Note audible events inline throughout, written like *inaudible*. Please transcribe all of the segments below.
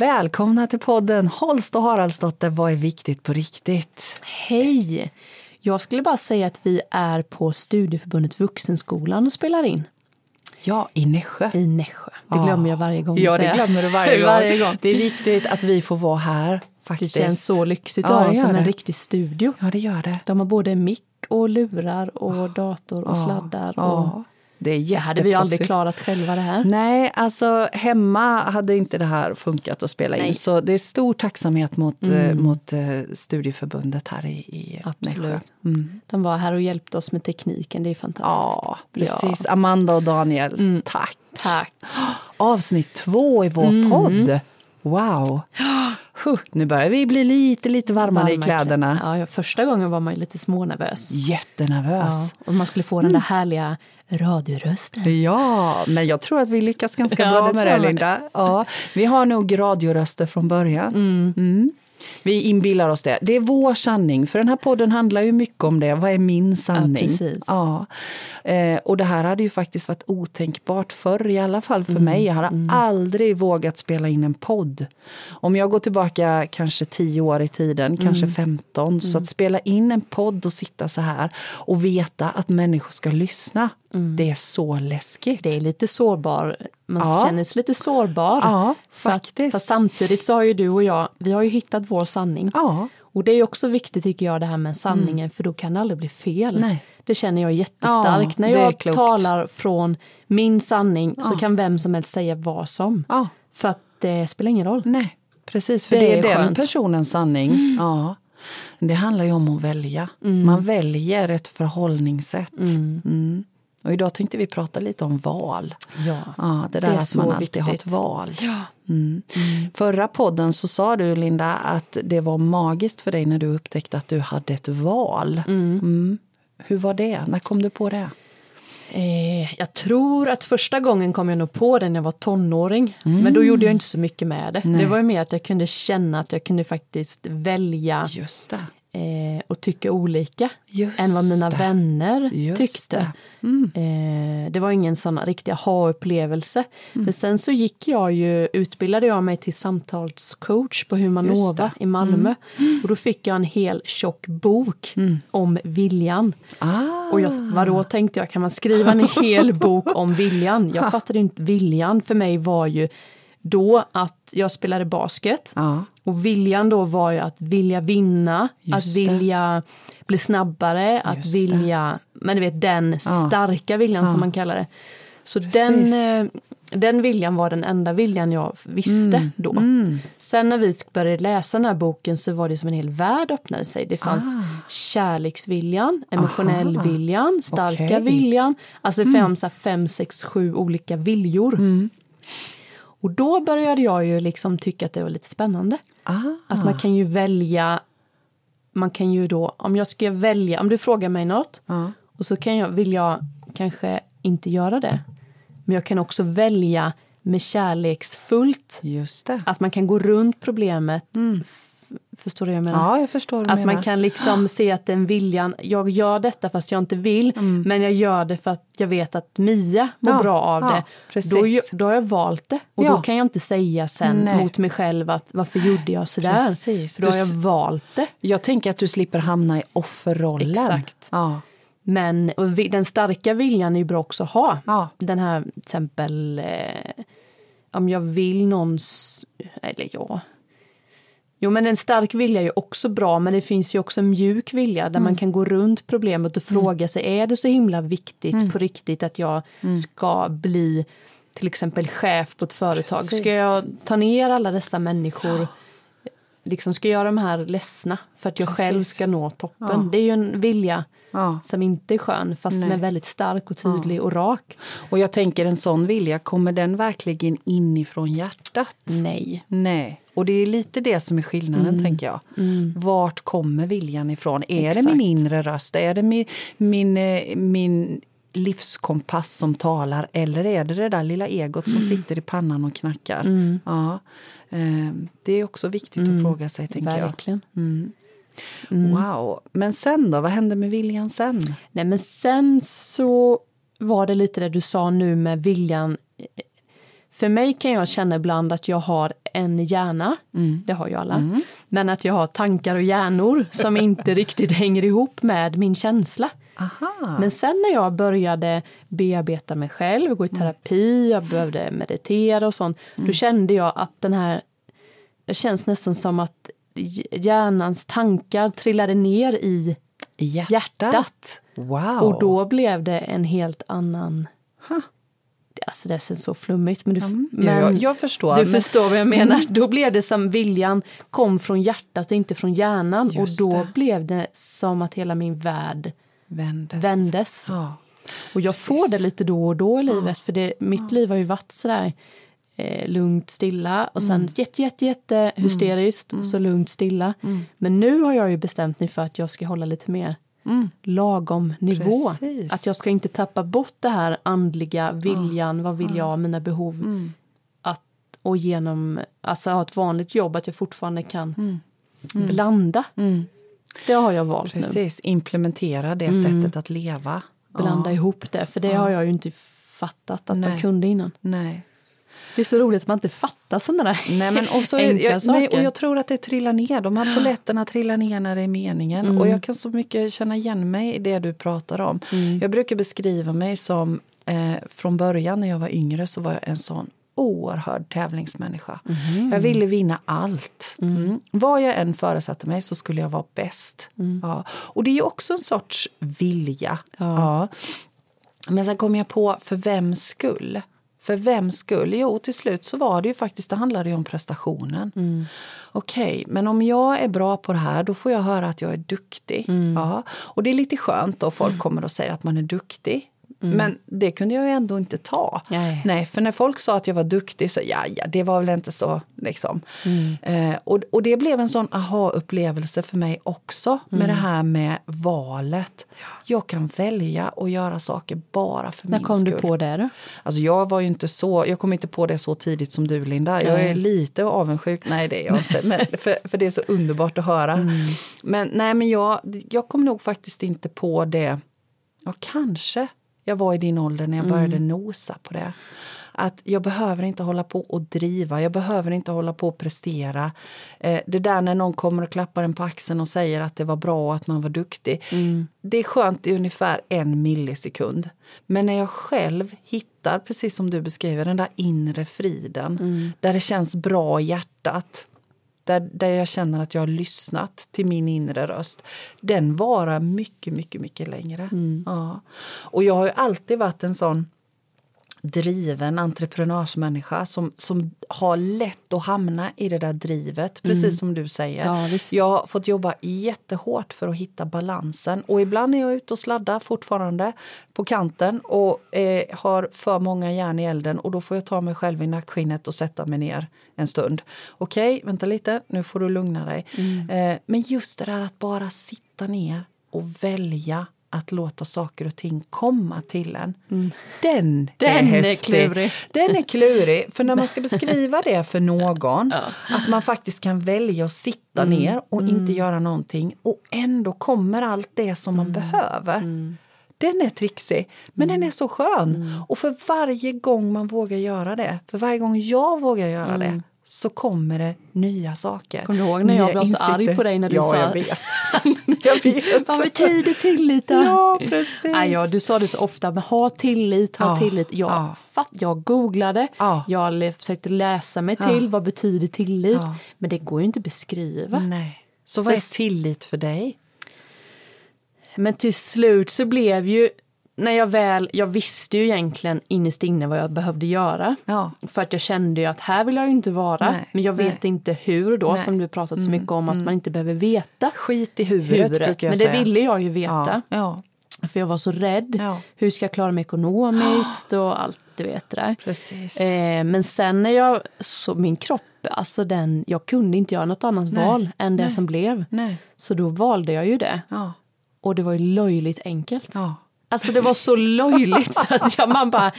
Välkomna till podden Holst och Haraldsdotter, vad är viktigt på riktigt? Hej! Jag skulle bara säga att vi är på Studieförbundet Vuxenskolan och spelar in. Ja, i Nässjö. I Nässjö. Det glömmer jag varje gång. Ja, det glömmer du *laughs* varje gång. varje gång. Det är viktigt att vi får vara här. Faktiskt. Det känns så lyxigt att Ja, ha dem som en det. riktig studio. Ja, det gör det. De har både mick och lurar och dator och sladdar. Och det är det hade vi ju aldrig klarat själva det här. Nej, alltså hemma hade inte det här funkat att spela in. Nej. Så det är stor tacksamhet mot, eh, mot eh, studieförbundet här i, i Absolut. Mm. De var här och hjälpte oss med tekniken. Det är fantastiskt. Ja, precis. Amanda och Daniel, tack. Tack. *gasps* Avsnitt två i vår podd. Wow! *gasps* Huh, nu börjar vi bli lite, lite varmare i Varma kläderna. Ja, ja, första gången var man ju lite smånervös. Jättenervös. Ja, och man skulle få den där härliga radiorösten. Ja, men jag tror att vi lyckas ganska Ja, bra det med det. Linda. Ja, vi har nog radioröster från början. Mm. Vi inbillar oss det. Det är vår sanning, för den här podden handlar ju mycket om det. Vad är min sanning? precis. Ja. Eh, och det här hade ju faktiskt varit otänkbart förr, i alla fall för mig. Jag hade aldrig vågat spela in en podd. Om jag går tillbaka kanske tio år i tiden, kanske 15, så att spela in en podd och sitta så här och veta att människor ska lyssna, det är så läskigt. Det är lite sårbar. Man Ja. känner sig lite sårbar. Ja, För faktiskt. Fast samtidigt så har ju du och jag, vi har ju hittat vår sanning. Ja, Och det är också viktigt tycker jag det här med sanningen för då kan det aldrig bli fel. Nej. Det känner jag jättestarkt. Ja, När jag talar från min sanning så kan vem som helst säga vad som. ja. För att det spelar ingen roll. Nej, precis. För Det det, är är den skönt. personens sanning. Ja. Det handlar ju om att välja. Man väljer ett förhållningssätt. Mm. Och idag tänkte vi prata lite om val. Ja. Ja, det där Det är att så man alltid har ett viktigt. val. Mm. Förra podden så sa du, Linda, att det var magiskt för dig när du upptäckte att du hade ett val. Mm. Hur var det? När kom du på det? Eh, jag tror att första gången kom jag nog på det när jag var tonåring. Men då gjorde jag inte så mycket med det. Nej. Det var mer att jag kunde känna att jag kunde faktiskt välja Just det. Eh, och tycka olika Just än vad mina det. vänner Just tyckte. det. Mm. Eh, det var ingen sån riktig aha-upplevelse. Men sen så gick jag ju, utbildade jag mig till samtalscoach på Humanova. Mm. i Malmö. Och då fick jag en hel tjock bok om viljan. Ah. Och jag, vadå tänkte jag, kan man skriva en hel *laughs* bok om viljan? Jag fattade inte, viljan för mig var ju då att jag spelade basket. Ja. Och viljan då var ju att vilja vinna, Just att det. vilja bli snabbare, att Just det. vilja, men du vet den starka viljan som man kallar det. Så den, eh, den viljan var den enda viljan jag visste Mm. då. Sen när vi började läsa den här boken så var det som en hel värld öppnade sig. Det fanns Ah. kärleksviljan, emotionell Aha. viljan, starka. Mm. viljan. Alltså det fanns så här fem, sex, sju olika viljor. Och då började jag ju liksom tycka att det var lite spännande. Ah. Att man kan ju välja, man kan ju då, om jag ska välja, om du frågar mig något Ja. och så kan jag, vill jag kanske inte göra det. Men jag kan också välja med kärleksfullt, att man kan gå runt problemet. F- Förstår du vad jag menar? Ja, jag förstår Att menar. man kan liksom se att den viljan, jag gör detta fast jag inte vill, men jag gör det för att jag vet att Mia mår Mm. Ja, bra av ja, det. precis. Då, då har jag valt det. Och Ja. då kan jag inte säga sen Nej. mot mig själv att varför gjorde jag sådär? Precis. För då har Du jag s- valt det. Jag tänker att du slipper hamna i offerrollen. Exakt. Men vi, den starka viljan är ju bra också att ha. Ja. Den här till exempel eh, om jag vill någons, eller ja. Jo men en stark vilja är ju också bra men det finns ju också en mjuk vilja där Mm. man kan gå runt problemet och fråga sig är det så himla viktigt Mm. på riktigt att jag ska bli till exempel chef på ett företag? Precis. Ska jag ta ner alla dessa människor? Liksom ska göra de här ledsna för att jag själv Precis. ska nå toppen? Ja. Det är ju en vilja Ja. som inte är skön fast som är väldigt stark och tydlig och rak. Och jag tänker en sån vilja, kommer den verkligen inifrån hjärtat? Nej. Nej. Och det är lite det som är skillnaden, tänker jag. Vart kommer viljan ifrån? Är det Exakt. min inre röst? Är det min, min, eh, min livskompass som talar? Eller är det det där lilla egot som sitter i pannan och knackar? Ja. Eh, Det är också viktigt att fråga sig, tänker jag. Verkligen. Wow. Men sen då? Vad hände med viljan sen? Nej men sen så var det lite det du sa nu med viljan. för mig kan jag känna ibland att jag har en hjärna, Mm. det har ju alla, men att jag har tankar och hjärnor som inte *laughs* riktigt hänger ihop med min känsla. Aha. Men sen när jag började bearbeta mig själv, gå i terapi, jag behövde meditera och sånt, då kände jag att den här, det känns nästan som att hjärnans tankar trillade ner i Hjärtat. hjärtat. Wow. Och då blev det en helt annan... Ha. Alltså det känns så flummigt. Men du, Ja, men jag, jag förstår. du förstår vad jag *laughs* menar. Då blev det som viljan kom från hjärtat och inte från hjärnan. Just och då det. blev det som att hela min värld Vändes. vändes. Ja. Och jag får det lite då och då i livet. För det, mitt liv har ju varit sådär eh, lugnt, stilla och sen Mm. jätte, jätte, jätte hysteriskt och så lugnt, stilla. Mm. Men nu har jag ju bestämt mig för att jag ska hålla lite mer lagom nivå. Precis. Att jag ska inte tappa bort det här andliga viljan, vad vill jag, mina behov. Mm. Att, och genom alltså ha ett vanligt jobb, att jag fortfarande kan Mm. blanda. Det har jag valt nu. Precis, implementera det Mm. sättet att leva. Blanda ja. ihop det, för det har jag ju inte fattat att man Nej. kunde innan. Nej. Det är så roligt att man inte fattar sådana där Nej, men och så, enkla jag, saker. nej, och jag tror att det trillar ner. De här poletterna trillar ner när det är meningen. Mm. Och jag kan så mycket känna igen mig i det du pratar om. Mm. Jag brukar beskriva mig som, eh, från början när jag var yngre så var jag en sån oerhörd tävlingsmänniska. Mhm. Jag ville vinna allt. Mm. Vad jag än föresatte mig så skulle jag vara bäst. Ja. Och det är ju också en sorts vilja. Ja. Ja. Men sen kom jag på, för vem skull? För vem skull? Jo, till slut så var det ju faktiskt, det handlade ju om prestationen. Okej, men om jag är bra på det här då får jag höra att jag är duktig. Ja. Och det är lite skönt då folk kommer och säger att man är duktig. Men det kunde jag ju ändå inte ta. Nej. Nej, för när folk sa att jag var duktig så ja, ja, det var väl inte så liksom. Eh, och, och det blev en sån aha-upplevelse för mig också med det här med valet. Jag kan välja och göra saker bara för När min kom skull. du på det då? Alltså jag var ju inte så, jag kom inte på det så tidigt som du Linda. Jag är lite avundsjuk, nej det är jag inte, men *laughs* för, för det är så underbart att höra. Mm. Men nej men jag, jag kom nog faktiskt inte på det, ja kanske jag var i din ålder när jag började Mm. nosa på det. Att jag behöver inte hålla på och driva, jag behöver inte hålla på och prestera. Eh, det där när någon kommer och klappar en på axeln och säger att det var bra och att man var duktig. Mm. Det är skönt i ungefär en millisekund. Men när jag själv hittar, precis som du beskriver, den där inre friden. Mm. Där det känns bra i hjärtat. Där, där jag känner att jag har lyssnat till min inre röst. Den varar mycket, mycket, mycket längre. Mm. Ja. Och jag har ju alltid varit en sån driven entreprenörsmänniska som, som har lätt att hamna i det där drivet, precis som du säger. Mm. Ja. Jag har fått jobba jättehårt för att hitta balansen och ibland är jag ute och sladdar fortfarande på kanten och eh, har för många järn i elden och då får jag ta mig själv i nackskinnet och sätta mig ner en stund. Okej, vänta lite, nu får du lugna dig. Mm. Eh, men just det där att bara sitta ner och välja att låta saker och ting komma till en. Den, Mm. Den är är häftig. klurig. Den är klurig. För när man ska beskriva det för någon, att man faktiskt kan välja att sitta Mm. ner och inte göra någonting och ändå kommer allt det som Mm. man behöver. Den är trixig, men den är så skön. Mm. Och för varje gång man vågar göra det, för varje gång jag vågar göra det, så kommer det nya saker. Mm. Kommer du ihåg när jag blev så arg på dig när du ja, sa- jag vet. *laughs* jag vet. *laughs* Vad betyder tillit då? Ja, precis. Nej, ja, du sa det så ofta, men ha tillit, ha Ja, tillit. Jag, ja. fatt, jag googlade, Ja. jag försökte läsa mig till vad betyder tillit. Ja. Men det går ju inte att beskriva. Nej. Så vad är tillit för dig? Men till slut så blev ju, när jag väl, jag visste ju egentligen innerst inne vad jag behövde göra. Ja. För att jag kände ju att här vill jag ju inte vara. Nej, men jag vet nej. inte hur då, Nej. som du pratat så mycket om att man inte behöver veta Skit i huvudet, huvudet. Men säga. det ville jag ju veta. Ja, ja, För jag var så rädd. Hur ska jag klara mig ekonomiskt och allt du vet det där. Eh, men sen när jag så min kropp, alltså den, jag kunde inte göra något annat val än det som blev. Så då valde jag ju det. Och det var ju löjligt enkelt. Ja. Alltså det var så löjligt så att jag, man bara,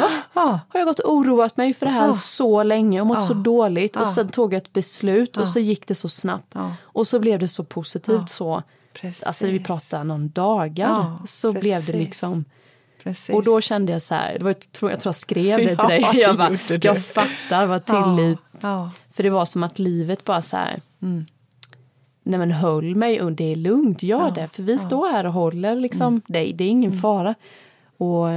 va? Ja. Har jag gått och oroat mig för det här Ja. så länge och mått Ja. så dåligt och Ja. sen tog jag ett beslut och så gick det så snabbt. Ja. Och så blev det så positivt Ja. så. Precis. Alltså vi pratar någon dagar Ja, så blev det liksom Precis. Och då kände jag så här, det var, jag, tror, jag tror jag skrev det till *laughs* Ja, dig. Jag, bara, jag fattar vad tillit... Ja. För det var som att livet bara så här... Mm. Nej men höll mig och det är lugnt, gör Ja, det. För vi står här och håller liksom dig, det är ingen Mm. fara. Och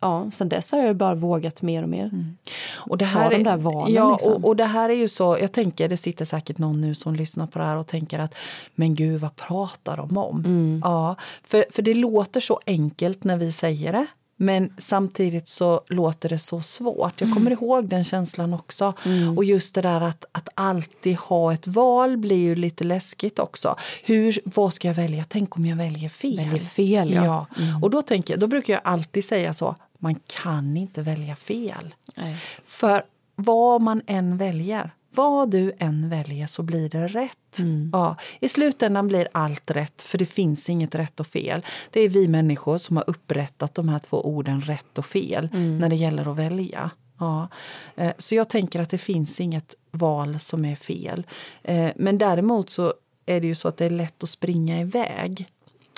ja, sen dess har jag bara vågat mer och mer. Mm. Och det Ta här de är, där valen, ja, liksom. och, och det här är ju så, jag tänker det sitter säkert någon nu som lyssnar på det här och tänker att men gud vad pratar de om? Mm. Ja, för, för det låter så enkelt när vi säger det. Men samtidigt så låter det så svårt. Jag kommer ihåg den känslan också. Och just det där att, att alltid ha ett val blir ju lite läskigt också. Hur, vad ska jag välja? Tänk om jag väljer fel? Väljer fel, ja. ja. Och då, tänker, jag- då brukar jag alltid säga så, man kan inte välja fel. Nej. För vad man än väljer, vad du än väljer så blir det rätt. Ja, I slutändan blir allt rätt, för det finns inget rätt och fel. Det är vi människor som har upprättat de här två orden rätt och fel när det gäller att välja. Ja. Eh, Så jag tänker att det finns inget val som är fel. Eh, Men däremot så är det ju så att det är lätt att springa iväg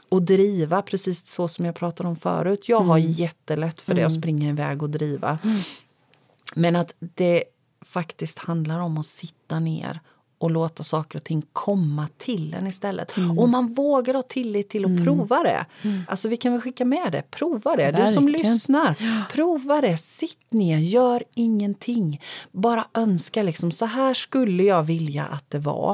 och driva, precis så som jag pratade om förut. Jag har jättelätt för det, att springa iväg och driva. Men att det faktiskt handlar om att sitta ner och låta saker och ting komma till en istället. Och man vågar ha tillit till att prova det. Alltså vi kan väl skicka med det. Prova det. Du som Verkligen. lyssnar. Prova det. Sitt ner. Gör ingenting. Bara önska liksom. Så här skulle jag vilja att det var.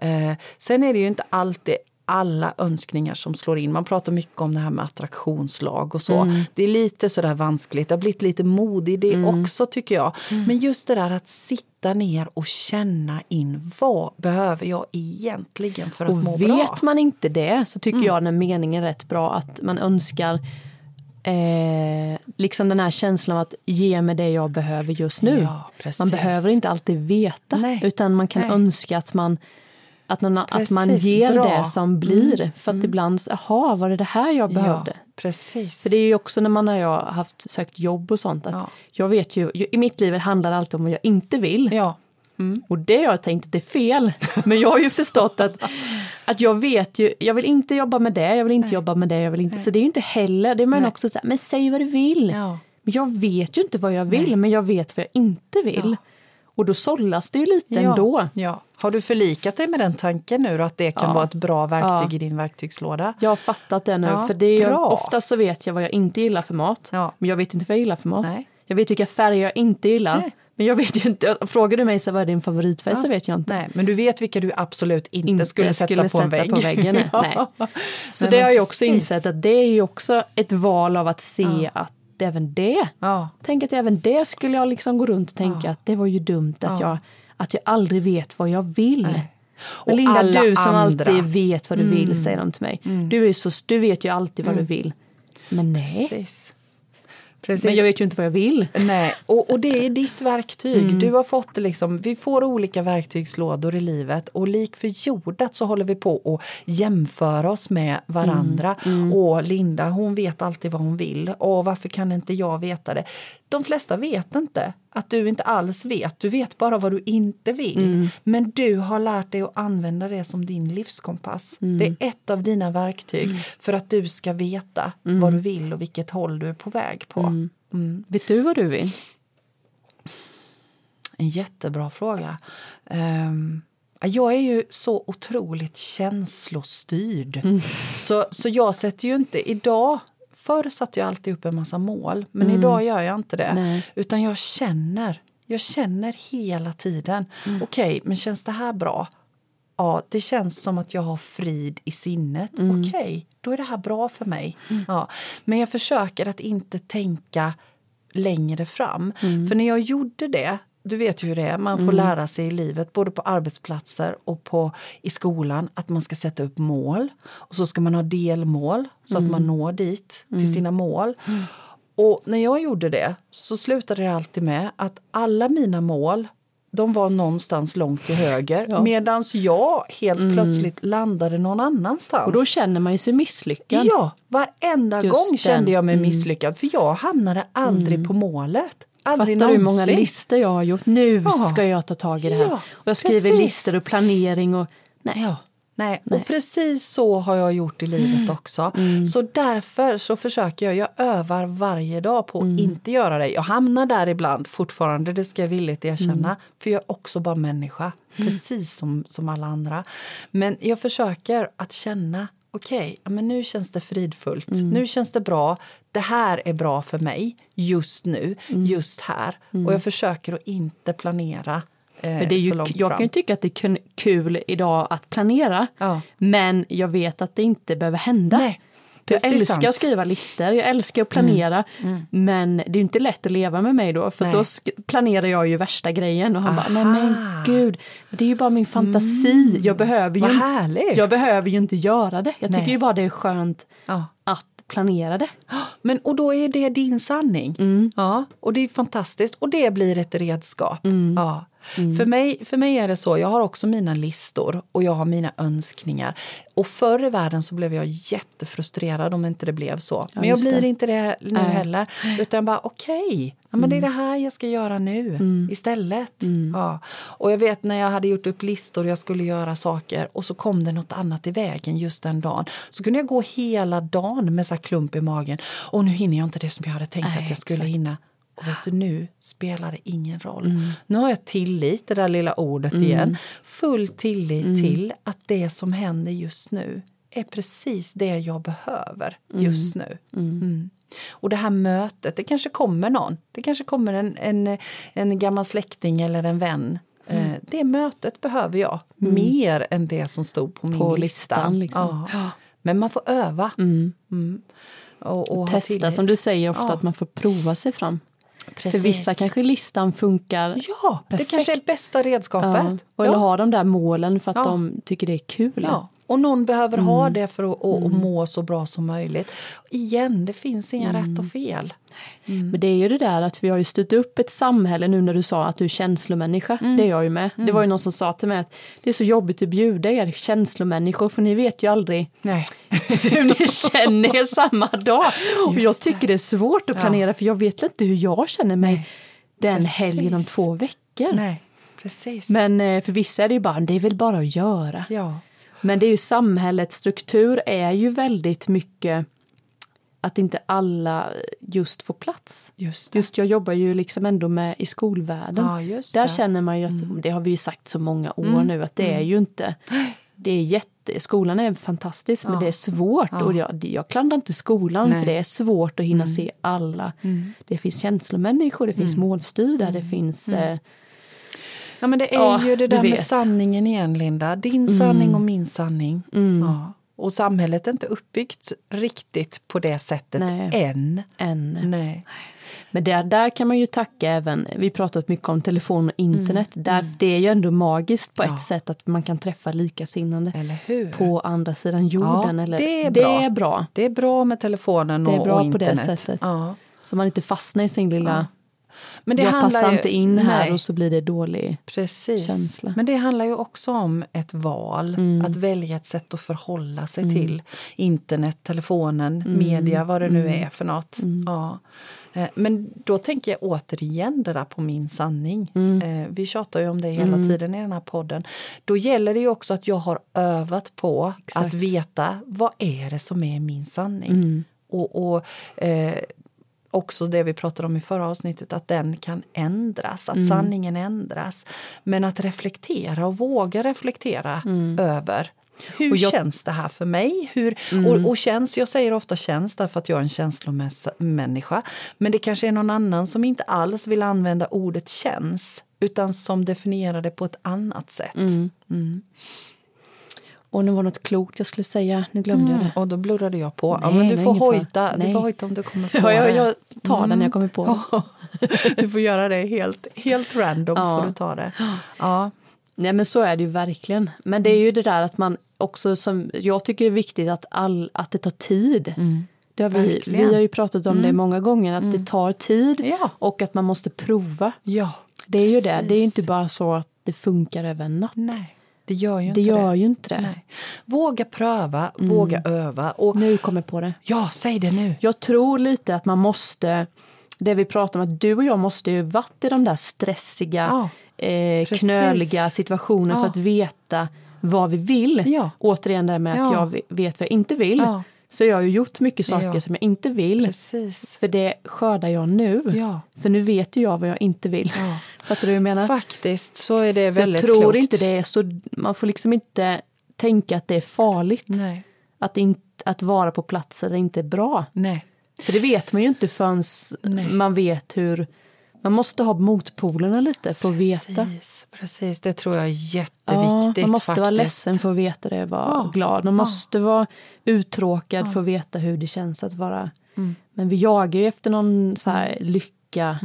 Eh, sen är det ju inte alltid alla önskningar som slår in. Man pratar mycket om det här med attraktionslag och så. Det är lite sådär vanskligt. Det har blivit lite modigt det också tycker jag. Men just det där att sitta ner och känna in vad behöver jag egentligen för att Och må vet bra? man inte det så tycker Mm. jag den meningen är rätt bra att man önskar eh, liksom den här känslan av att ge mig det jag behöver just nu. Ja, man behöver inte alltid veta Nej. utan man kan Nej. önska att man att, någon, att man Precis, ger bra. Mm. det som blir. För att ibland, jaha, var det det här jag behövde? Ja, precis. För det är ju också när man har jag haft sökt jobb och sånt att Ja. jag vet ju, i mitt liv handlar det alltid om vad jag inte vill. Ja. Och det har jag tänkt att det är fel. Men jag har ju förstått att, att jag vet ju, jag vill inte jobba med det, jag vill inte jobba med det, jag vill inte. Så det är ju inte heller, det är man Nej. också så här, men säg vad du vill. Ja. Men jag vet ju inte vad jag vill, men jag vet vad jag inte vill. Och då sållas det ju lite Ja. ändå. Ja. Har du förlikat dig med den tanken nu då, att det kan Ja. vara ett bra verktyg Ja. i din verktygslåda? Jag har fattat det nu, Ja, för det är oftast så vet jag vad jag inte gillar för mat. Ja. Men jag vet inte vad jag gillar för mat. Nej. Jag vet vilka färger jag inte gillar. Nej. Men jag vet ju inte, frågar du mig så vad är din favoritfärg så vet jag inte. Nej, men du vet vilka du absolut inte, inte skulle sätta på en vägg. väggen. nej. *laughs* Ja. Så Nej, det har jag också insett att det är ju också ett val av att se att även det, Ja. tänk att även det skulle jag liksom gå runt och tänka att det var ju dumt att, Ja. jag, att jag aldrig vet vad jag vill. Och Men Linda, du som andra. alltid vet vad du vill, säger de till mig. Du, är så, du vet ju alltid vad du vill. Men nej, Precis. Precis. men jag vet ju inte vad jag vill. Nej, och, och det är ditt verktyg. Mm. Du har fått liksom, vi får olika verktygslådor i livet och lik för jordat så håller vi på att jämföra oss med varandra. Mm. Och Linda hon vet alltid vad hon vill och varför kan inte jag veta det? De flesta vet inte att du inte alls vet. Du vet bara vad du inte vill. Mm. Men du har lärt dig att använda det som din livskompass. Mm. Det är ett av dina verktyg för att du ska veta Mm. vad du vill och vilket håll du är på väg på. Vet du vad du vill? En jättebra fråga. Ehm, jag är ju så otroligt känslostyrd. Mm. Så, så jag sätter ju inte... Idag, förr satte jag alltid upp en massa mål, men idag gör jag inte det. Mm. Nej. Utan jag känner. Jag känner hela tiden. Mm. Okej, men känns det här bra? Ja, det känns som att jag har frid i sinnet. Mm. Okej, då är det här bra för mig. Ja. Men jag försöker att inte tänka längre fram. Mm. För när jag gjorde det, du vet ju hur det är, man får lära sig i livet, både på arbetsplatser och på, i skolan, att man ska sätta upp mål. Och så ska man ha delmål, så att man når dit, till sina mål. Och när jag gjorde det så slutade det alltid med att alla mina mål de var någonstans långt till höger Ja. medan jag helt plötsligt landade någon annanstans. Och då känner man ju sig misslyckad. Ja, varenda Just gång den. kände jag mig Mm. misslyckad för jag hamnade aldrig på målet. Aldrig Fattar du hur många listor jag har gjort? Nu Ja. ska jag ta tag i det här. Ja, och jag skriver precis. listor och planering och nej. Ja. Nej. och precis så har jag gjort i livet också. Mm. Så därför så försöker jag, jag övar varje dag på att Mm. inte göra det. Jag hamnar där ibland fortfarande, det ska jag villigt erkänna. Mm. För jag är också bara människa, precis som, som alla andra. Men jag försöker att känna, okej, ja, men nu känns det fridfullt. Mm. Nu känns det bra. Det här är bra för mig just nu, Mm. just här. Och jag försöker att inte planera eh, Men det är så ju, långt jag fram. kan ju tycka att det är kul idag att planera. Ja. Men jag vet att det inte behöver hända. Nej, jag älskar. Mm. att skriva listor, jag älskar att planera. Men det är inte lätt att leva med mig då, för Nej. då planerar jag ju värsta grejen. Och han bara, nej men gud, det är ju bara min fantasi. Jag, behöver ju, Vad härligt! jag behöver ju inte göra det. Jag tycker Nej. ju bara det är skönt Ja. att planera det. Men, och då är det din sanning. Mm. Ja, och det är fantastiskt. Och det blir ett redskap. Mm. Ja. För, mig, för mig är det så, jag har också mina listor och jag har mina önskningar. Och förr i världen så blev jag jättefrustrerad om inte det blev så. men jag blir det. inte det nu Nej. heller. Utan bara okej, ja, men det är det här jag ska göra nu istället. Ja. Och jag vet när jag hade gjort upp listor och jag skulle göra saker och så kom det något annat i vägen just den dagen. Så kunde jag gå hela dagen med så klump i magen. Och nu hinner jag inte det som jag hade tänkt Nej, att jag skulle exakt. hinna. Och vet du, nu spelar det ingen roll. Nu har jag tillit, det där lilla ordet igen. Full tillit till att det som händer just nu är precis det jag behöver just nu. Mm. Och det här mötet, det kanske kommer någon. Det kanske kommer en, en, en gammal släkting eller en vän. Eh, Det mötet behöver jag mer än det som stod på min På lista. listan, liksom. Ja. Men man får öva. Mm. Och, och ha Testa som du säger ofta, Ja. att man får prova sig fram. Precis. För vissa kanske listan funkar Ja, det Perfekt. kanske är bästa redskapet. Ja, och eller ja. ha de där målen för att Ja. de tycker det är kul. Ja. Och någon behöver Mm. ha det för att att- att må så bra som möjligt. Igen, det finns inga Mm. rätt och fel. Men det är ju det där att vi har ju styrt upp ett samhälle nu när du sa att du är känslomänniska. Mm. Det är jag ju med. Det var ju någon som sa till mig att det är så jobbigt att bjuda er känslomänniskor för ni vet ju aldrig *laughs* hur ni känner er samma dag. Och Just jag det. tycker det är svårt att Ja. planera för jag vet inte hur jag känner mig Nej. den Precis. helgen om två veckor. Nej, precis. Men eh, för vissa är det ju bara, det är väl bara att göra. ja. Men det är ju samhällets struktur är ju väldigt mycket att inte alla just får plats. Just. Just jag jobbar ju liksom ändå med i skolvärlden. Ja, Där känner man ju att, det har vi ju sagt så många år nu, att det är ju inte det är jätte, skolan är fantastisk men Ja. det är svårt och jag, jag klandrar inte skolan Nej. för det är svårt att hinna se alla. Det finns känslomänniskor, det finns målstyrda, det finns eh, Ja, men det är Ja, ju det där med sanningen igen, Linda. Din sanning och min sanning. Ja. Och samhället är inte uppbyggt riktigt på det sättet Nej. än. en Nej. Men där, där kan man ju tacka även, vi pratat mycket om telefon och internet, där, det är ju ändå magiskt på Mm. Ja. ett sätt att man kan träffa likasinnande på andra sidan jorden. Ja, eller, det är det bra. är bra. Det är bra med telefonen Det är och, bra och på det internet. sättet. Ja. Så man inte fastnar i sin lilla, Men det jag handlar passar ju- inte in här Nej. och så blir det dålig. Precis. känsla. Men det handlar ju också om ett val. Mm. Att välja ett sätt att förhålla sig till internet, telefonen, Mm. media, vad det nu är för något. Ja. Eh, Men då tänker jag återigen det där på min sanning. Mm. Eh, Vi tjatar ju om det hela tiden i den här podden. Då gäller det ju också att jag har övat på Exakt. att veta vad är det som är min sanning. Mm. Och, och eh, också det vi pratade om i förra avsnittet, att den kan ändras, Mm. att sanningen ändras. Men att reflektera och våga reflektera över hur Mm. Jag- Mm. känns det här för mig? Hur, och, och känns, jag säger ofta känns därför att jag är en känslomänniska. Men det kanske är någon annan som inte alls vill använda ordet känns utan som definierar det på ett annat sätt. Mm. Och det var något klokt jag skulle säga, nu glömde jag det. Och då blurrade jag på. ja, Nej, men du, det får hojta, du får hojta om du kommer *laughs* på Ja, jag, det. jag tar den när jag kommer på det. *laughs* du får göra det helt, helt random. Ja. får du ta det. Ja. Nej men så är det ju verkligen. Men det är ju det där att man också som jag tycker är viktigt att, all, att det tar tid. Det har vi, Verkligen. vi har ju pratat om det många gånger, att det tar tid Ja. och att man måste prova. ja, Det är ju det, det är inte bara så att det funkar över en natt. Nej, det gör ju Det inte gör det. ju inte det. Nej. Våga pröva, våga öva. Och, Nu kommer jag på det. ja, säg det nu. Jag tror lite att man måste, det vi pratar om, att du och jag måste ju varit i de där stressiga, Ja, eh, knöliga situationerna Ja. för att veta vad vi vill. Ja. Återigen det med att Ja. jag vet vad jag inte vill. Så jag har ju gjort mycket saker Ja. som jag inte vill. Precis. För det skördar jag nu. Ja. För nu vet ju jag vad jag inte vill. Ja. *laughs* Fattar du vad jag menar? Faktiskt så är det så jag väldigt tror klokt. inte det är så, man får liksom inte tänka att det är farligt. Nej. Att, inte, att vara på platser där det inte är bra. Nej. För det vet man ju inte förrän Nej. man vet hur... Man måste ha motpolerna lite för att veta. Precis, precis. Det tror jag är Ja, jätteviktigt. man måste faktiskt. vara ledsen för att veta det, vara Ja, glad. Man ja. måste vara uttråkad för att veta hur det känns att vara... Men vi jagar ju efter någon så här lycka,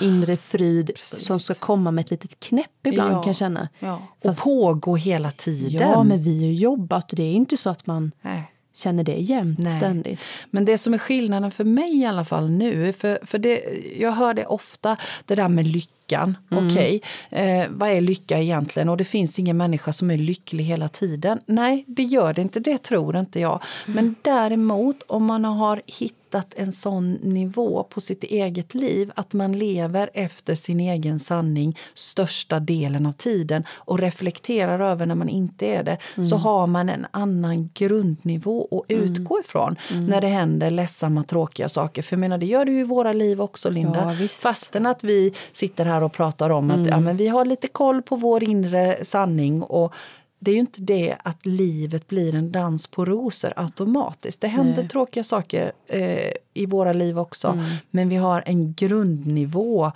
inre frid som ska komma med ett litet knäpp ibland Ja. kan jag känna. Ja. Och Fast- pågå hela tiden. Ja, men vi har jobbat och det är inte så att man Nej. Känner det jämt Nej. ständigt. Men det som är skillnaden för mig i alla fall nu, för, för det, jag hör det ofta, det där med lyckan. Okej, eh, vad är lycka egentligen? Och det finns ingen människa som är lycklig hela tiden. Nej, det gör det inte, det tror inte jag. Men däremot om man har hittat en sån nivå på sitt eget liv att man lever efter sin egen sanning största delen av tiden och reflekterar över när man inte är det, så har man en annan grundnivå att utgå ifrån när det händer ledsamma, tråkiga saker. För jag menar, det gör det ju i våra liv också, Linda. Ja. Fastän att vi sitter här och pratar om att ja, men vi har lite koll på vår inre sanning och det är ju inte det att livet blir en dans på rosor automatiskt. Det händer Nej. tråkiga saker eh, i våra liv också. Men vi har en grundnivå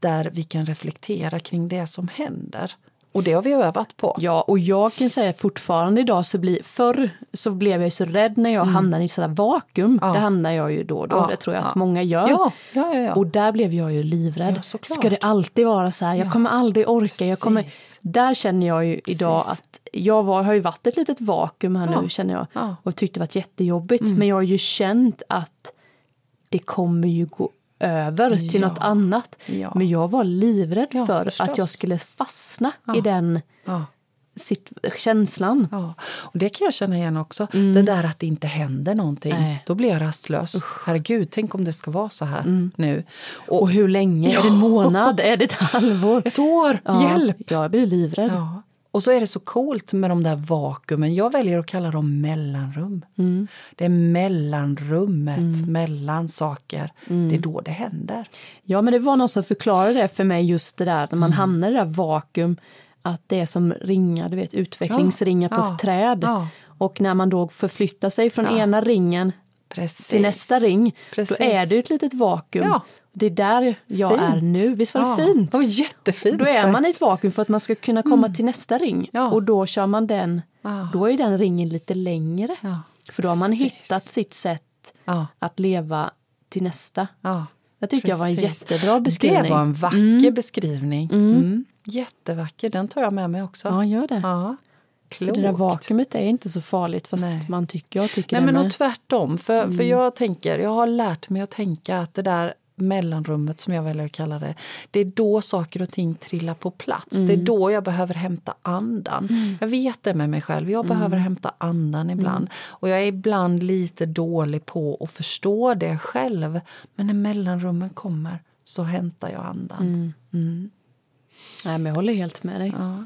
där vi kan reflektera kring det som händer. Och det har vi övat på. Ja, och jag kan säga fortfarande idag så blir, förr så blev jag ju så rädd när jag hamnade i sådär vakuum. Mm. Ja. Det hamnar jag ju då och då, Ja, det tror jag att ja. många gör. Ja, ja, ja. Och där blev jag ju livrädd. Ska det alltid vara så här? Jag Ja. kommer aldrig orka. Jag kommer... Där känner jag ju idag Precis. att jag var, har ju varit ett litet vakuum här nu känner jag. Ja. Mm. Och tyckte det varit jättejobbigt. Men jag har ju känt att det kommer ju gå över till Ja. något annat. Ja. Men jag var livrädd Ja, för förstås. att jag skulle fastna Ja. i den ja. sitt, känslan. Ja, och det kan jag känna igen också. Det där att det inte händer någonting. Mm. Nej. Då blir jag rastlös. Herregud, tänk om det ska vara så här Mm. nu. Och hur länge? Är det en månad? Är det ett halvår? *laughs* Ett år! Ja, Hjälp! Jag blir livrädd. Ja. Och så är det så coolt med de där vakuumen. Jag väljer att kalla dem mellanrum. Mm. Det är mellanrummet mellan saker. Mm. Det är då det händer. Ja, men det var någon som förklarade det för mig just det där när man hamnar i det där vakuum. Att det är som ringar, du vet utvecklingsringar på Ja, ett träd. ja. Och när man då förflyttar sig från Ja. ena ringen Precis. till nästa ring, Precis. då är det ett litet vakuum. Ja. Det är där jag Fint. är nu. Visst var det ja. fint? Det var jättefint Då är man i ett vakuum för att man ska kunna komma till nästa ring. Mm. Ja. Och då kör man den, Ja. då är den ringen lite längre. Ja. För då har man Precis. hittat sitt sätt att leva till nästa. Ja. Jag tyckte jag var en jättebra beskrivning. Det var en vacker beskrivning. Mm. Jättevacker, den tar jag med mig också. Ja, gör det. Ja. För det där Klokt. vakuumet är inte så farligt fast Nej. man tycker, jag tycker Nej, det men och tvärtom. För, Mm. för jag tänker, jag har lärt mig att tänka att det där mellanrummet som jag väljer att kalla det, det är då saker och ting trillar på plats. Det Mm. är då jag behöver hämta andan. Jag vet det med mig själv, jag Mm. behöver hämta andan ibland. Och jag är ibland lite dålig på att förstå det själv. Men när mellanrummen kommer så hämtar jag andan. Mm. Nej, men jag håller helt med dig. Ja.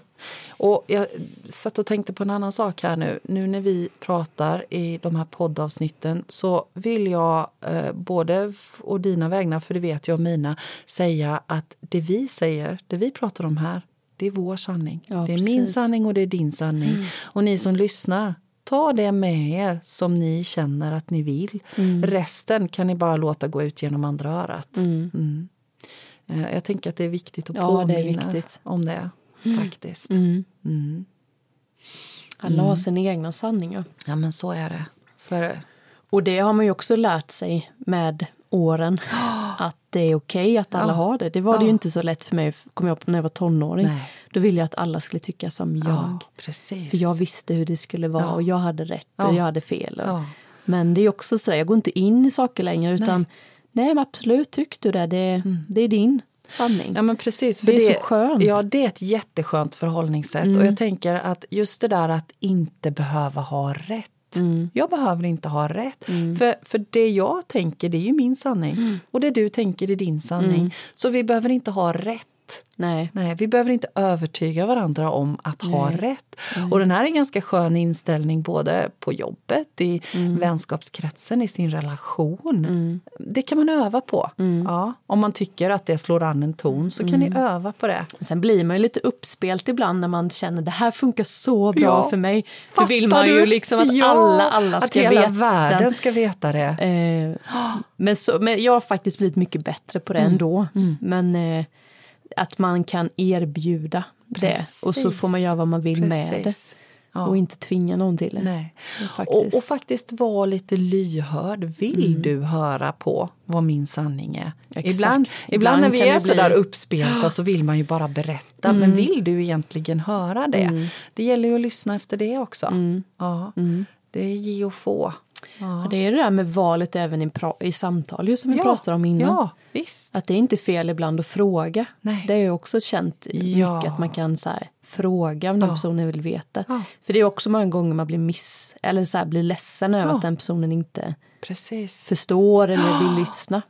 Och jag satt och tänkte på en annan sak här nu. Nu när vi pratar i de här poddavsnitten så vill jag eh, både och dina vägnar, för det vet jag och mina, säga att det vi säger, det vi pratar om här, det är vår sanning. Ja, det är min precis. sanning och det är din sanning. Och ni som lyssnar, ta det med er som ni känner att ni vill. Resten kan ni bara låta gå ut genom andra örat. Mm. Eh, Jag tänker att det är viktigt att Ja, det påminna viktigt. om det. Faktiskt. Mm. Mm. Alla har sina egna sanningar. Ja, men så är det. Så är det. Och det har man ju också lärt sig med åren. *gasps* Att det är okej att alla Ja. har det. Det var det Ja. ju inte så lätt för mig kommer jag på när jag var tonåring. Nej. Då ville jag att alla skulle tycka som jag. Ja. För jag visste hur det skulle vara och jag hade rätt och jag hade fel. Och. Men det är också så där, jag går inte in i saker längre utan nej, men absolut, tyck du det, det, det är din sanning. Ja, men precis. För Det är så skönt. Ja, det är ett jätteskönt förhållningssätt. Och jag tänker att just det där att inte behöva ha rätt. Jag behöver inte ha rätt. För, för det jag tänker, det är ju min sanning. Och det du tänker är din sanning. Så vi behöver inte ha rätt rätt. Nej. Nej, vi behöver inte övertyga varandra om att ha rätt. Och den här är en ganska skön inställning både på jobbet, i Mm. vänskapskretsen, i sin relation. Det kan man öva på. Mm. Ja, om man tycker att det slår an en ton så kan ni öva på det. Sen blir man ju lite uppspelt ibland när man känner det här funkar så bra Ja. för mig. Då Fattar vill man ju du? liksom att Ja, alla, alla ska att hela veta. världen ska veta det. Eh, men, så, men jag har faktiskt blivit mycket bättre på det Mm. ändå. Men eh, att man kan erbjuda det och så får man göra vad man vill med det. Precis. Ja. Och inte tvinga någon till det. Nej. Faktiskt. Och, och faktiskt vara lite lyhörd. Vill du höra på vad min sanning är? Exakt. Ibland, ibland, när vi är så bli- där uppspelta så vill man ju bara berätta. Men vill du egentligen höra det? Det gäller ju att lyssna efter det också. Ja. Det är ge och få. Ja. Ja, det är det där med valet även i, i samtal, just som vi pratade om innan. Ja, visst. Att det är inte fel ibland att fråga. Nej. Det är ju också känt Ja. mycket att man kan så här, fråga om den Ja. personen vill veta. Ja. För det är också många gånger man blir miss eller så här, blir ledsen över Ja. att den personen inte Precis. förstår eller vill lyssna.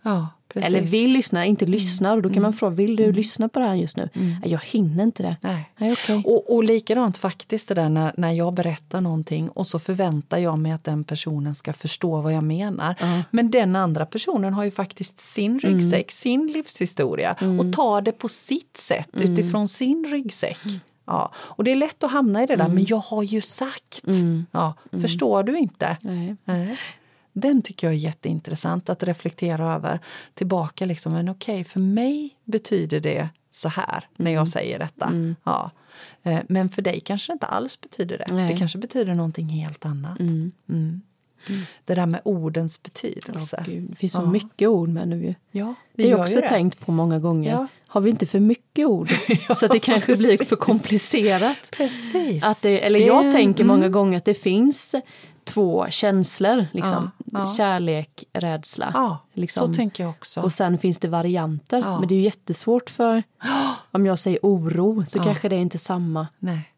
Precis. Eller vill lyssna, inte lyssnar. Och då kan man fråga, vill du lyssna på det här just nu? Nej, jag hinner inte det. Nej. Nej, okej. Och, och likadant faktiskt det där när, när jag berättar någonting och så förväntar jag mig att den personen ska förstå vad jag menar. Men den andra personen har ju faktiskt sin ryggsäck, sin livshistoria och tar det på sitt sätt utifrån sin ryggsäck. Ja, och det är lätt att hamna i det där, men jag har ju sagt. Ja, Förstår du inte? Nej. Nej. Den tycker jag är jätteintressant att reflektera över. Tillbaka liksom, men okej, för mig betyder det så här när jag säger detta. Ja. Eh, Men för dig kanske det inte alls betyder det. Nej. Det kanske betyder någonting helt annat. Mm. Det där med ordens betydelse. Gud, det finns så mycket ord med nu ju. Ja, Det är gör också det. tänkt på många gånger. Ja. Har vi inte för mycket ord? *laughs* så att det kanske blir precis. för komplicerat. Precis. Att det, eller Det- jag tänker mm. många gånger att det finns två känslor. Liksom. Ja, ja. Kärlek, rädsla. Ja, liksom. så tänker jag också. Och sen finns det varianter. Ja. Men det är ju jättesvårt för... *gasps* Om jag säger oro så kanske det är inte samma. Nej.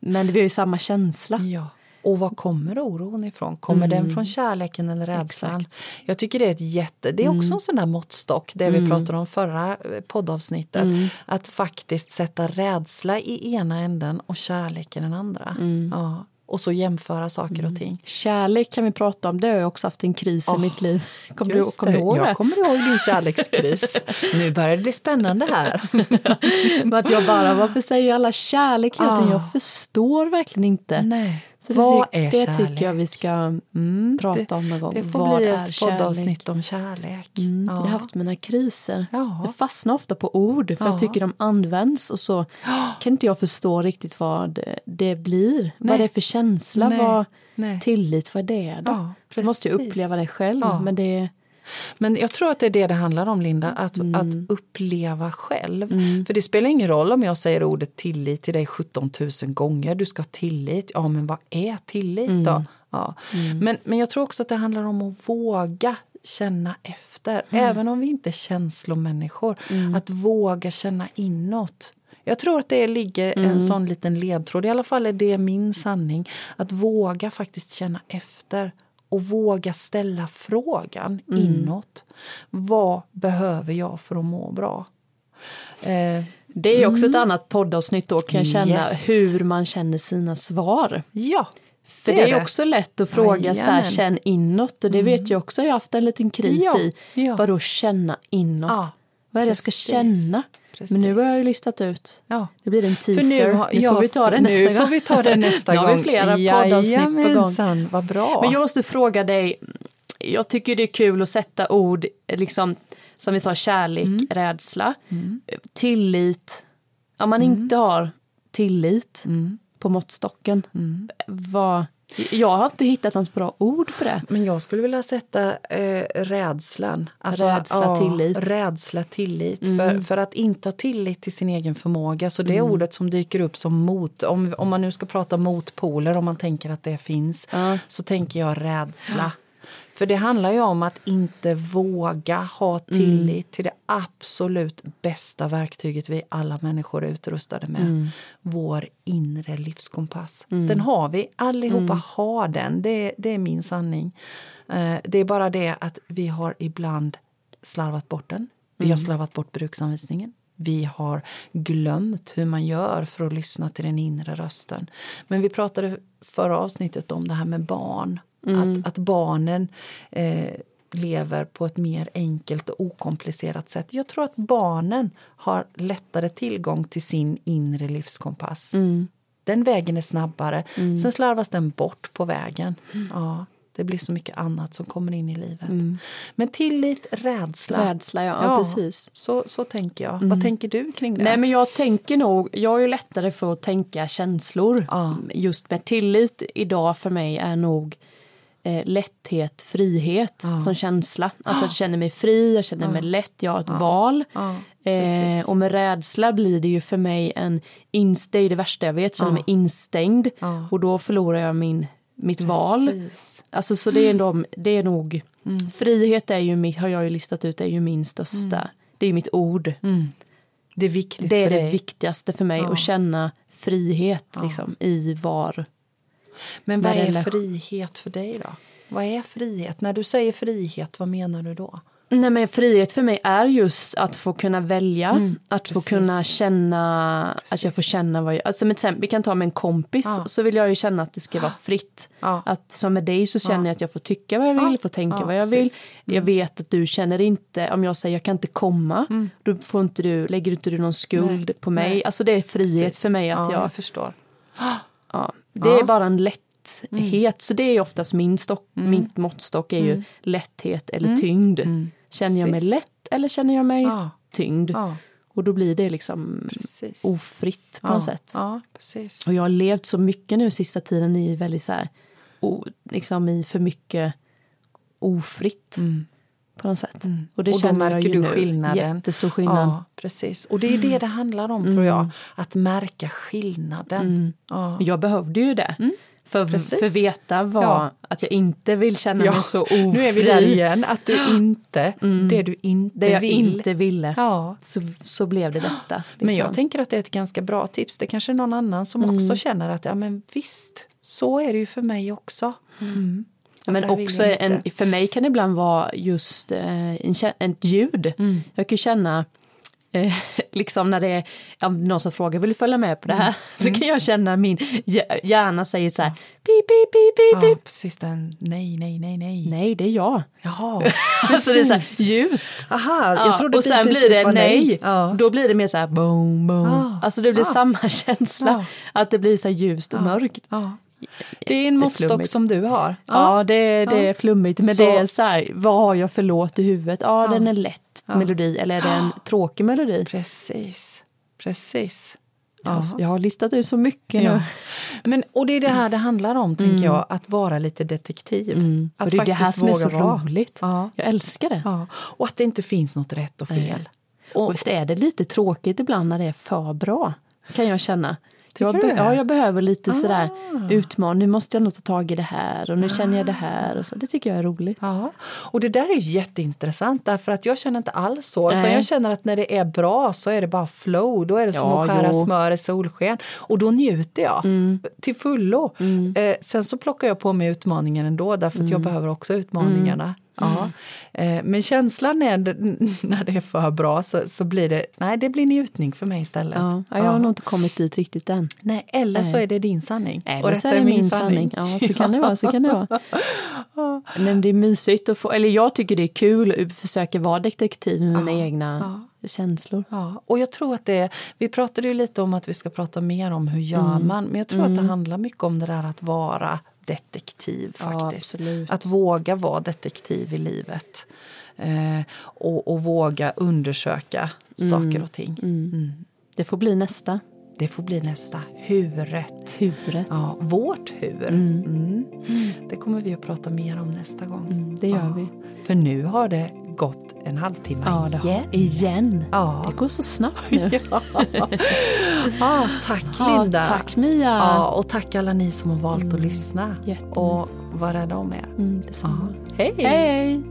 Men vi har ju samma känsla. Ja. Och var kommer oron ifrån? Kommer den från kärleken eller rädslan? Mm. Exakt. Mm. Jag tycker det är ett jätte... Det är också en sån där måttstock, det vi pratade om förra eh, poddavsnittet. Mm. Att faktiskt sätta rädsla i ena änden och kärlek i den andra. Mm. Ja. Och så jämföra saker och ting. Kärlek kan vi prata om. Det har jag också haft en kris i mitt liv. *laughs* Kommer du, kommer du det. ihåg Jag det? kommer ihåg din kärlekskris. *laughs* nu börjar det bli spännande här. *laughs* Att jag bara, varför säger alla kärlek hela tiden? Ah. Jag förstår verkligen inte. Nej. Så det Vad ty- är det kärlek? tycker jag vi ska Mm, prata det, om någon gång. Det får Vad bli är ett poddavsnitt om kärlek. Mm, Ja. Jag har haft mina kriser. Ja. Jag fastnar ofta på ord för Ja. jag tycker de används och så *gasps* kan inte jag förstå riktigt vad det blir. Vad Nej. det är för känsla, Nej. vad Nej. tillit, vad är det då? Ja, så måste jag uppleva det själv. Men det, Men jag tror att det är det det handlar om, Linda. Att, Mm. att uppleva själv. För det spelar ingen roll om jag säger ordet tillit till dig 17 000 gånger. Du ska ha tillit. Ja, men vad är tillit Mm. då? Ja. Men, men jag tror också att det handlar om att våga känna efter. Mm. Även om vi inte är känslomänniskor. Att våga känna inåt. Jag tror att det ligger Mm. en sån liten ledtråd. I alla fall är det min sanning. Att våga faktiskt känna efter och våga ställa frågan Mm. inåt. Vad behöver jag för att må bra? Eh, det är också ett annat poddavsnitt då kan jag känna Yes. hur man känner sina svar. ja, För det, är också lätt att fråga så här, känn inåt. Och det vet jag också, jag har haft en liten kris Ja, i. ja. Vadå känna inåt? Ja, Vad är det jag ska precis? Men nu har jag ju listat ut. Ja. Det blir en teaser. För nu, har- nu ja, får vi ta det nästa nu gång. får vi ta det *laughs* nästa Nu gång. har vi flera poddavsnitt på gång. Vad bra. Men jag måste fråga dig, jag tycker det är kul att sätta ord, liksom, som vi sa, kärlek, Mm. rädsla, tillit. Om man Mm. inte har tillit på måttstocken, Mm. vad, jag har inte hittat något bra ord för det. Men jag skulle vilja sätta eh, rädslan. Alltså, Rädsla, tillit. Mm. Rädsla, tillit. För, för att inte ha tillit till sin egen förmåga. Så det är ordet som dyker upp som mot. Om, om man nu ska prata motpoler, om man tänker att det finns. Ja. Så tänker jag rädsla. För det handlar ju om att inte våga ha tillit till det absolut bästa verktyget vi alla människor är utrustade med. Vår inre livskompass. Den har vi, allihopa har den. Det, det är min sanning. Eh, det är bara det att vi har ibland slarvat bort den. Vi har slarvat bort bruksanvisningen. vi har glömt hur man gör för att lyssna till den inre rösten. Men vi pratade förra avsnittet om det här med barn. Mm. Att, att barnen eh, lever på ett mer enkelt och okomplicerat sätt. Jag tror att barnen har lättare tillgång till sin inre livskompass. Mm. Den vägen är snabbare. Mm. Sen slarvas den bort på vägen. Mm. Ja, det blir så mycket annat som kommer in i livet. Mm. Men tillit, rädsla. Rädsla, ja, ja precis. Så, så tänker jag. Mm. Vad tänker du kring det? Nej, men jag tänker nog, jag är ju lättare för att tänka känslor. Ja. Just med tillit idag för mig är nog eh, lätthet, frihet ja. som känsla. Alltså jag känner mig fri, jag känner mig lätt, jag har ett val. Eh, och med rädsla blir det ju för mig en inst det är det värsta jag vet, känner mig instängd. Och då förlorar jag min, mitt Precis. val. Alltså så det är, ändå, det är nog, mm. frihet är ju har jag ju listat ut, är ju min största, mm. det är mitt ord. Mm. Det är Det är det viktigaste för mig, ja. att känna frihet ja. liksom, i var men vad är frihet för dig då? Vad är frihet? När du säger frihet, vad menar du då? Nej, men frihet för mig är just att få kunna välja, mm, att få kunna känna, precis. att jag får känna vad jag, alltså med exempel, vi kan ta med en kompis, ja. så vill jag ju känna att det ska vara *gasps* fritt. Ja. Att som med dig så känner ja. jag att jag får tycka vad jag vill, får tänka vad jag vill. Mm. Jag vet att du känner inte, om jag säger jag kan inte komma, mm. då får inte du, lägger inte du någon skuld Nej. på mig. Alltså det är frihet precis. för mig att jag, jag förstår. Ja, det är bara en lätthet, mm. så det är oftast min, stock, mm. min måttstock är ju mm. lätthet eller mm. tyngd. Mm. Känner jag mig lätt eller känner jag mig ja. tyngd? Ja. Och då blir det liksom precis. ofritt på ja. något sätt. Ja, precis. Och jag har levt så mycket nu sista tiden i väldigt så här, o, liksom i för mycket ofritt. Mm på något sätt. Mm. Och, det och då märker du nu. skillnaden. Jättestor skillnad. Ja, precis. Och det är det det handlar om, tror jag. Mm. Att märka skillnaden. Mm. Ja. Jag behövde ju det. Mm. För, för veta vad, ja. att jag inte vill känna ja. mig så ofri. *laughs* Nu är vi där igen, att du *gasps* inte, mm. det du inte det jag vill. inte ville, ja. så, så blev det detta. Liksom. *gasps* Men jag tänker att det är ett ganska bra tips. Det kanske är någon annan som mm. också känner att ja men visst, så är det ju för mig också. Mm. Men också en, för mig kan det ibland vara just eh, en, ett ljud. Mm. Jag kan känna eh, *laughs* liksom när det är ja, någon som frågar vill du följa med på det här? Mm. *laughs* Så kan jag känna min hjärna säger så här pip, pip, pip, pip, pip. Ja, precis den nej, nej, nej, nej. Nej, det är jag. Jaha. *laughs* alltså det är så här ljust. Aha, jag trodde och sen blir det nej. Ja. Då blir det mer så här boom, boom. Ah. Alltså det blir ah. samma känsla. Ah. Att det blir så ljust och mörkt. Det är en måttstock som du har. Ja, ja det, det är flummigt. Men så. det är så här, vad har jag för låt i huvudet? Ja, ja. den är lätt melodi eller är det en *gasps* tråkig melodi? Precis, precis. Ja. Jag har listat ut så mycket nu. *laughs* Men, och det är det här det handlar om, tänker mm. jag, att vara lite detektiv. Mm. Att och det är det här som är så vara. roligt. Ja. Jag älskar det. Ja. Och att det inte finns något rätt och fel. Och, och visst är det lite tråkigt ibland när det är för bra, kan jag känna. Jag, be ja, jag behöver lite ah. sådär utmaning. Nu måste jag nog ta tag i det här och nu ah. känner jag det här. Och så. Det tycker jag är roligt. Ja. Och det där är jätteintressant därför att jag känner inte alls så. Utan jag känner att när det är bra så är det bara flow. Då är det som ja, att skära jo. smör i solsken. Och då njuter jag mm. till fullo. Mm. Eh, sen så plockar jag på mig utmaningen ändå därför att mm. jag behöver också utmaningarna. Ja. Mm. Men känslan är *laughs* när det är för bra så, så blir det, nej det blir njutning för mig istället. Ja, jag har ja. nog inte kommit dit riktigt än. Nej, eller nej. så är det din sanning. Eller och så är det min sanning. sanning. Ja, så kan det vara. Så kan det vara. *laughs* Nej, det är mysigt att få, eller jag tycker det är kul att försöka vara detektiv med mina egna känslor. Ja, och jag tror att det, vi pratade ju lite om att vi ska prata mer om hur gör mm. man, men jag tror mm. att det mm. handlar mycket om det där att vara detektiv faktiskt. Ja, att våga vara detektiv i livet. Eh, och, och, våga undersöka mm. saker och ting. Mm. Mm. Det får bli nästa. Det får bli nästa. Huret. Huret. Ja, vårt hur. Mm. Mm. Det kommer vi att prata mer om nästa gång. Mm, det gör ja. vi. För nu har det gått en halvtimme ja, igen. Igen. Ja. Det går så snabbt nu. *laughs* ja. ja, tack Linda. tack Mia. Ja, och tack alla ni som har valt att mm. lyssna. Och var rädda om er. Mm, detsamma. Hej. Hej.